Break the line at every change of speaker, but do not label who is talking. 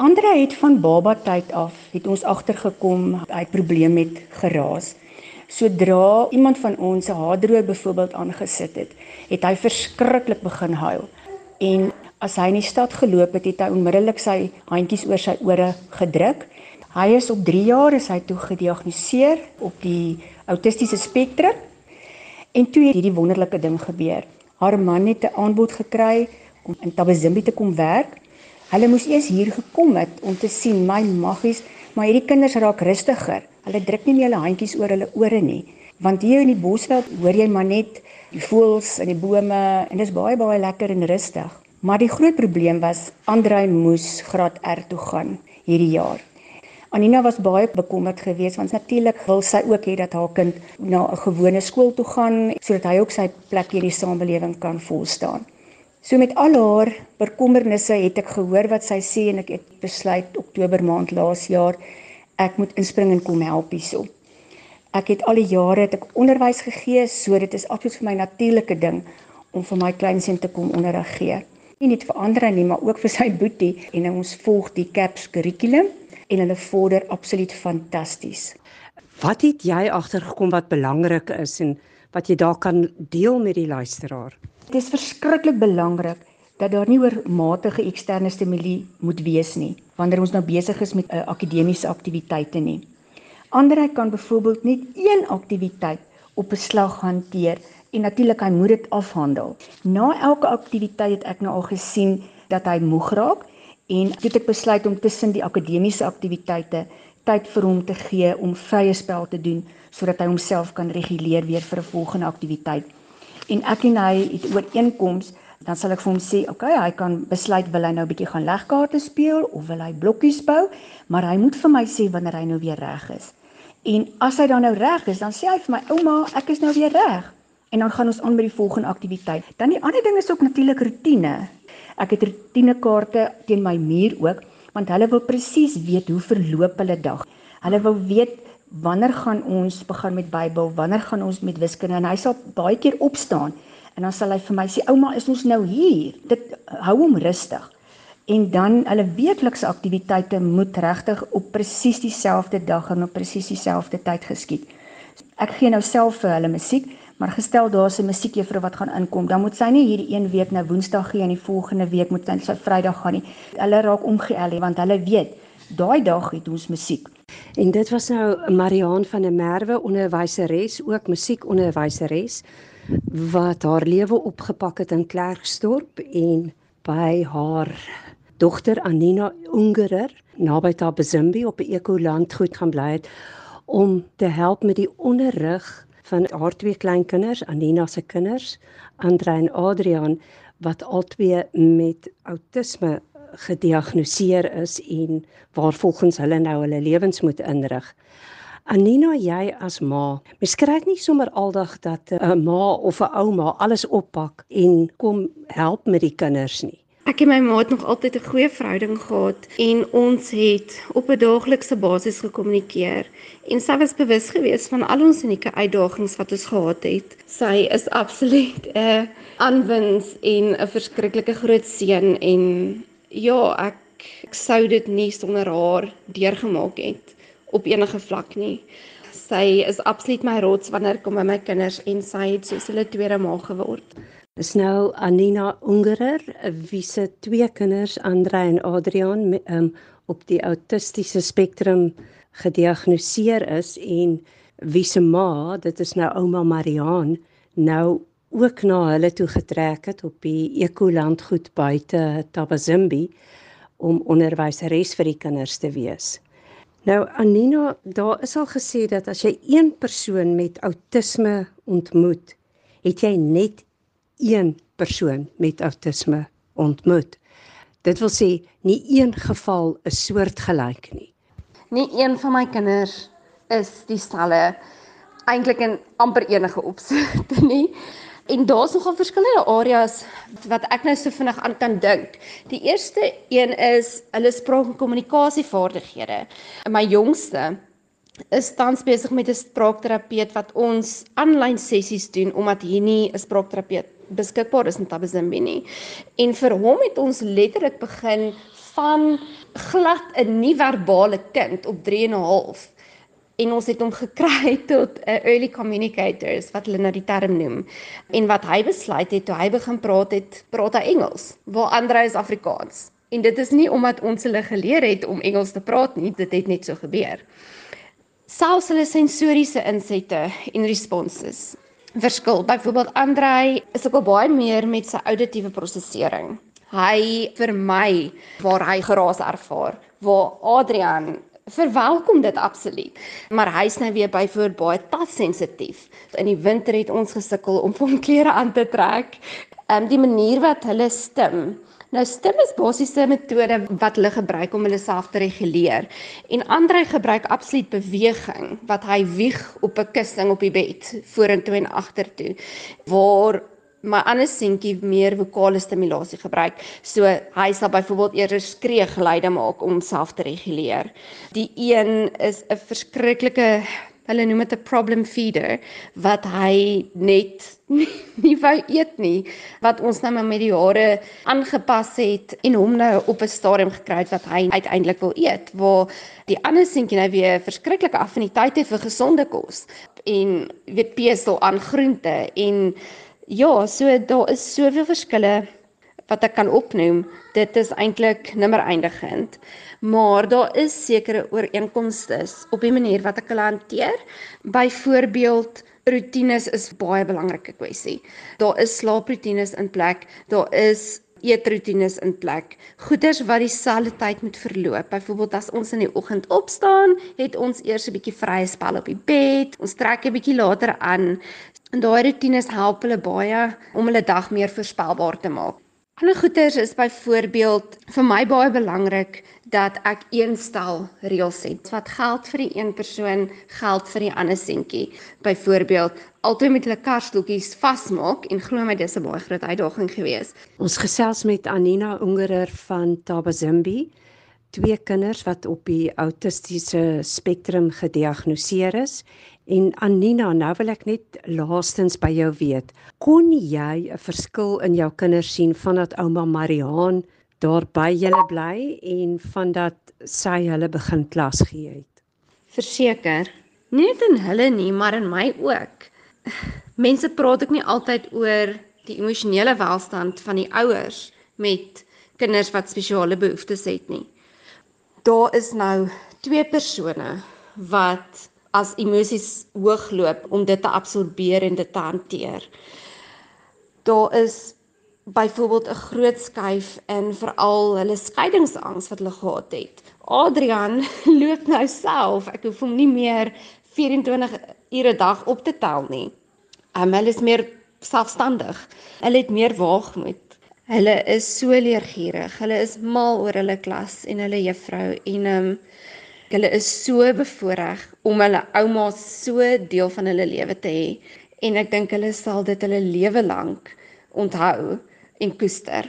Andre het van baba tyd af het ons agtergekom hy het probleme met geraas. Sodra iemand van ons se haardroër byvoorbeeld aangesit het, het hy verskriklik begin huil. En as hy in die stad geloop het, het hy onmiddellik sy handjies oor sy ore gedruk. Hy is op 3 jaar is hy toe gediagnoseer op die autistiese spektrum. En toe het hierdie wonderlike ding gebeur. Haar man het 'n aanbod gekry om in Tabazimbi te kom werk. Hulle moes eers hier gekom het om te sien my maggies, maar hierdie kinders raak rustiger. Hulle druk nie meer hulle handjies oor hulle ore nie, want hier in die bosveld hoor jy maar net die voëls en die bome en dit is baie baie lekker en rustig. Maar die groot probleem was Andrei moes graad R toe gaan hierdie jaar. Anina was baie bekommerd geweest want natuurlik wil sy ook hê dat haar kind na 'n gewone skool toe gaan sodat hy ook sy plek in die samelewing kan volstaan. So met al haar bekommernisse het ek gehoor wat sy sê en ek het besluit Oktober maand laas jaar ek moet inspring en kom help hierso. Ek het al die jare het ek onderwys gegee, so dit is absoluut vir my natuurlike ding om vir my kleinseun te kom onderrig gee. Nie net vir ander nie, maar ook vir sy boetie en ons volg die CAPS kurrikulum en hulle vorder absoluut fantasties.
Wat het jy agtergekom wat belangrik is en wat jy daar kan deel met die luisteraar?
Dit is verskriklik belangrik dat daar nie oormatige eksterne stimule moet wees nie wanneer ons nou besig is met uh, akademiese aktiwiteite nie. Ander kan byvoorbeeld net een aktiwiteit op 'n slag hanteer en natuurlik hy moet dit afhandel. Na elke aktiwiteit het ek nou al gesien dat hy moeg raak en toe het ek besluit om tussen die akademiese aktiwiteite tyd vir hom te gee om vrye spel te doen sodat hy homself kan reguleer weer vir 'n volgende aktiwiteit. En ek en hy het ooreenkoms dan sal ek vir hom sê, "Oké, okay, hy kan besluit wil hy nou 'n bietjie gaan legkaarte speel of wil hy blokkies bou, maar hy moet vir my sê wanneer hy nou weer reg is." En as hy dan nou reg is, dan sê hy vir my, "Ouma, ek is nou weer reg." En dan gaan ons aan met die volgende aktiwiteit. Dan die ander ding is ook natuurlik rotine. Ek het rutinekaarte teen my muur ook want hulle wil presies weet hoe verloop hulle dag. Hulle wil weet wanneer gaan ons begin met Bybel, wanneer gaan ons met wiskunde en hy sal baie keer opstaan en dan sal hy vir my sê ouma is ons nou hier. Dit hou hom rustig. En dan hulle weeklikse aktiwiteite moet regtig op presies dieselfde dag en op presies dieselfde tyd geskied. Ek gee nou self vir hulle musiek Maar gestel daar's 'n musiekjuffrou wat gaan inkom, dan moet sy nie hierdie een week nou Woensdag gee en die volgende week moet sy Vrydag gaan nie. Hulle raak omgeël want hulle weet daai dag het ons musiek.
En dit was nou Mariaan van der Merwe, onderwyseres, ook musiekonderwyseres wat haar lewe opgepak het in Klerksdorp en by haar dogter Anina Ungerer naby Tabazimbi op 'n ekolandgoed gaan bly het om te help met die onderrig van haar twee kleinkinders, Anina se kinders, Andre en Adrian wat albei met outisme gediagnoseer is en waar volgens hulle nou hulle lewens moet inrig. Anina, jy as ma, beskryf nie sommer aldag dat 'n ma of 'n ouma alles oppak en kom help met die kinders nie.
Ek en my ma het nog altyd 'n goeie verhouding gehad en ons het op 'n daaglikse basis gekommunikeer en sy was bewus geweest van al ons unieke uitdagings wat ons gehad het. Sy is absoluut 'n aanwins en 'n verskriklike groot seun en ja, ek, ek sou dit nie sonder haar deurgemaak het op enige vlak nie. Sy is absoluut my rots wanneer kom by my kinders en sy het soos hulle tweede ma geword
is nou Anina Ungerer wie se twee kinders Andre en Adrian um, op die autistiese spektrum gediagnoseer is en wie se ma dit is nou ouma Mariaan nou ook na hulle toe getrek het op die ekolandgoed buite Tabazimbi om onderwyseres vir die kinders te wees. Nou Anina, daar is al gesê dat as jy een persoon met outisme ontmoet, het jy net een persoon met outisme ontmoet. Dit wil sê nie een geval is soortgelyk nie.
Nie een van my kinders is dieselfde eintlik in amper enige opsigte nie. En daar's nogal verskillende areas wat ek nou so vinnig aan kan dink. Die eerste een is hulle spraak en kommunikasievaardighede. My jongste is tans besig met 'n spraakterapeut wat ons aanlyn sessies doen omdat hier nie 'n spraakterapeut beskikbaar is in Tabazimbi nie. En vir hom het ons letterlik begin van glad 'n nie-verbale kind op 3 en 'n half en ons het hom gekry tot 'n uh, early communicators wat hulle nou die term noem. En wat hy besluit het toe hy begin praat het praat hy Engels waar ander is Afrikaans. En dit is nie omdat ons hulle geleer het om Engels te praat nie dit het net so gebeur. Selfs hulle sensoriese insette en responses verskil. Byvoorbeeld Andrei is ook baie meer met sy auditiewe prosesering. Hy vermy waar hy geraas ervaar waar Adrian verwelkom dit absoluut. Maar hy's nou weer byvoorbeeld baie tassensitief. In die winter het ons gesukkel om hom klere aan te trek. Ehm um, die manier wat hulle stem. Nou stem is basiese metode wat hulle gebruik om hulle self te reguleer. En Andre gebruik absoluut beweging wat hy wieg op 'n kussing op die bed vorentoe en agtertoe waar my ander seentjie meer vokale stimulasie gebruik. So hy sal byvoorbeeld eers skree geluide maak om homself te reguleer. Die een is 'n verskriklike hulle noem dit 'n problem feeder wat hy net nie, nie wou eet nie wat ons nou met die jare aangepas het en hom nou op 'n stadium gekry het wat hy uiteindelik wil eet waar die ander seentjie nou weer verskriklike affiniteit het vir gesonde kos en weet pesel aan groente en Ja, so daar is soveel verskille wat ek kan opnoem. Dit is eintlik nimmer eindigend. Maar daar is sekere ooreenkomste op die manier wat ek hulle hanteer. Byvoorbeeld rotines is baie belangrike kwessie. Daar is slaaprotines in plek. Daar is eetrotines in plek. Goeders wat dieselfde tyd moet verloop. Byvoorbeeld as ons in die oggend opstaan, het ons eers 'n bietjie vrye spel op die bed. Ons trek 'n bietjie later aan. En daai rotines help hulle baie om hulle dag meer voorspelbaar te maak. Ander goeters is byvoorbeeld vir my baie belangrik dat ek een stel reëls het. Wat geld vir die een persoon, geld vir die ander seentjie. Byvoorbeeld, altyd met hulle karstoeltjies vasmaak en glo my dis 'n baie groot uitdaging geweest.
Ons gesels met Anina Ungerer van Tabazimbi twee kinders wat op die autistiese spektrum gediagnoseer is en Anina nou wil ek net laastens by jou weet. Kon jy 'n verskil in jou kinders sien vandat ouma Mariaan daar by julle bly en vandat sy hulle begin klas gee het?
Verseker nie net in hulle nie maar in my ook. Mense praat ook nie altyd oor die emosionele welstand van die ouers met kinders wat spesiale behoeftes het nie. Daar is nou twee persone wat as emosies hoogloop om dit te absorbeer en dit te hanteer. Daar is byvoorbeeld 'n groot skuif in veral hulle skeidingsangs wat hulle gehad het. Adrian loop nou self. Ek hoef hom nie meer 24 ure 'n dag op te tel nie. Um, hulle is meer selfstandig. Hulle het meer waagmoed. Hulle is so leergierig. Hulle is mal oor hulle klas en hulle juffrou en ehm um, hulle is so bevoorreg om hulle ouma so deel van hulle lewe te hê en ek dink hulle sal dit hulle lewe lank onthou en koester.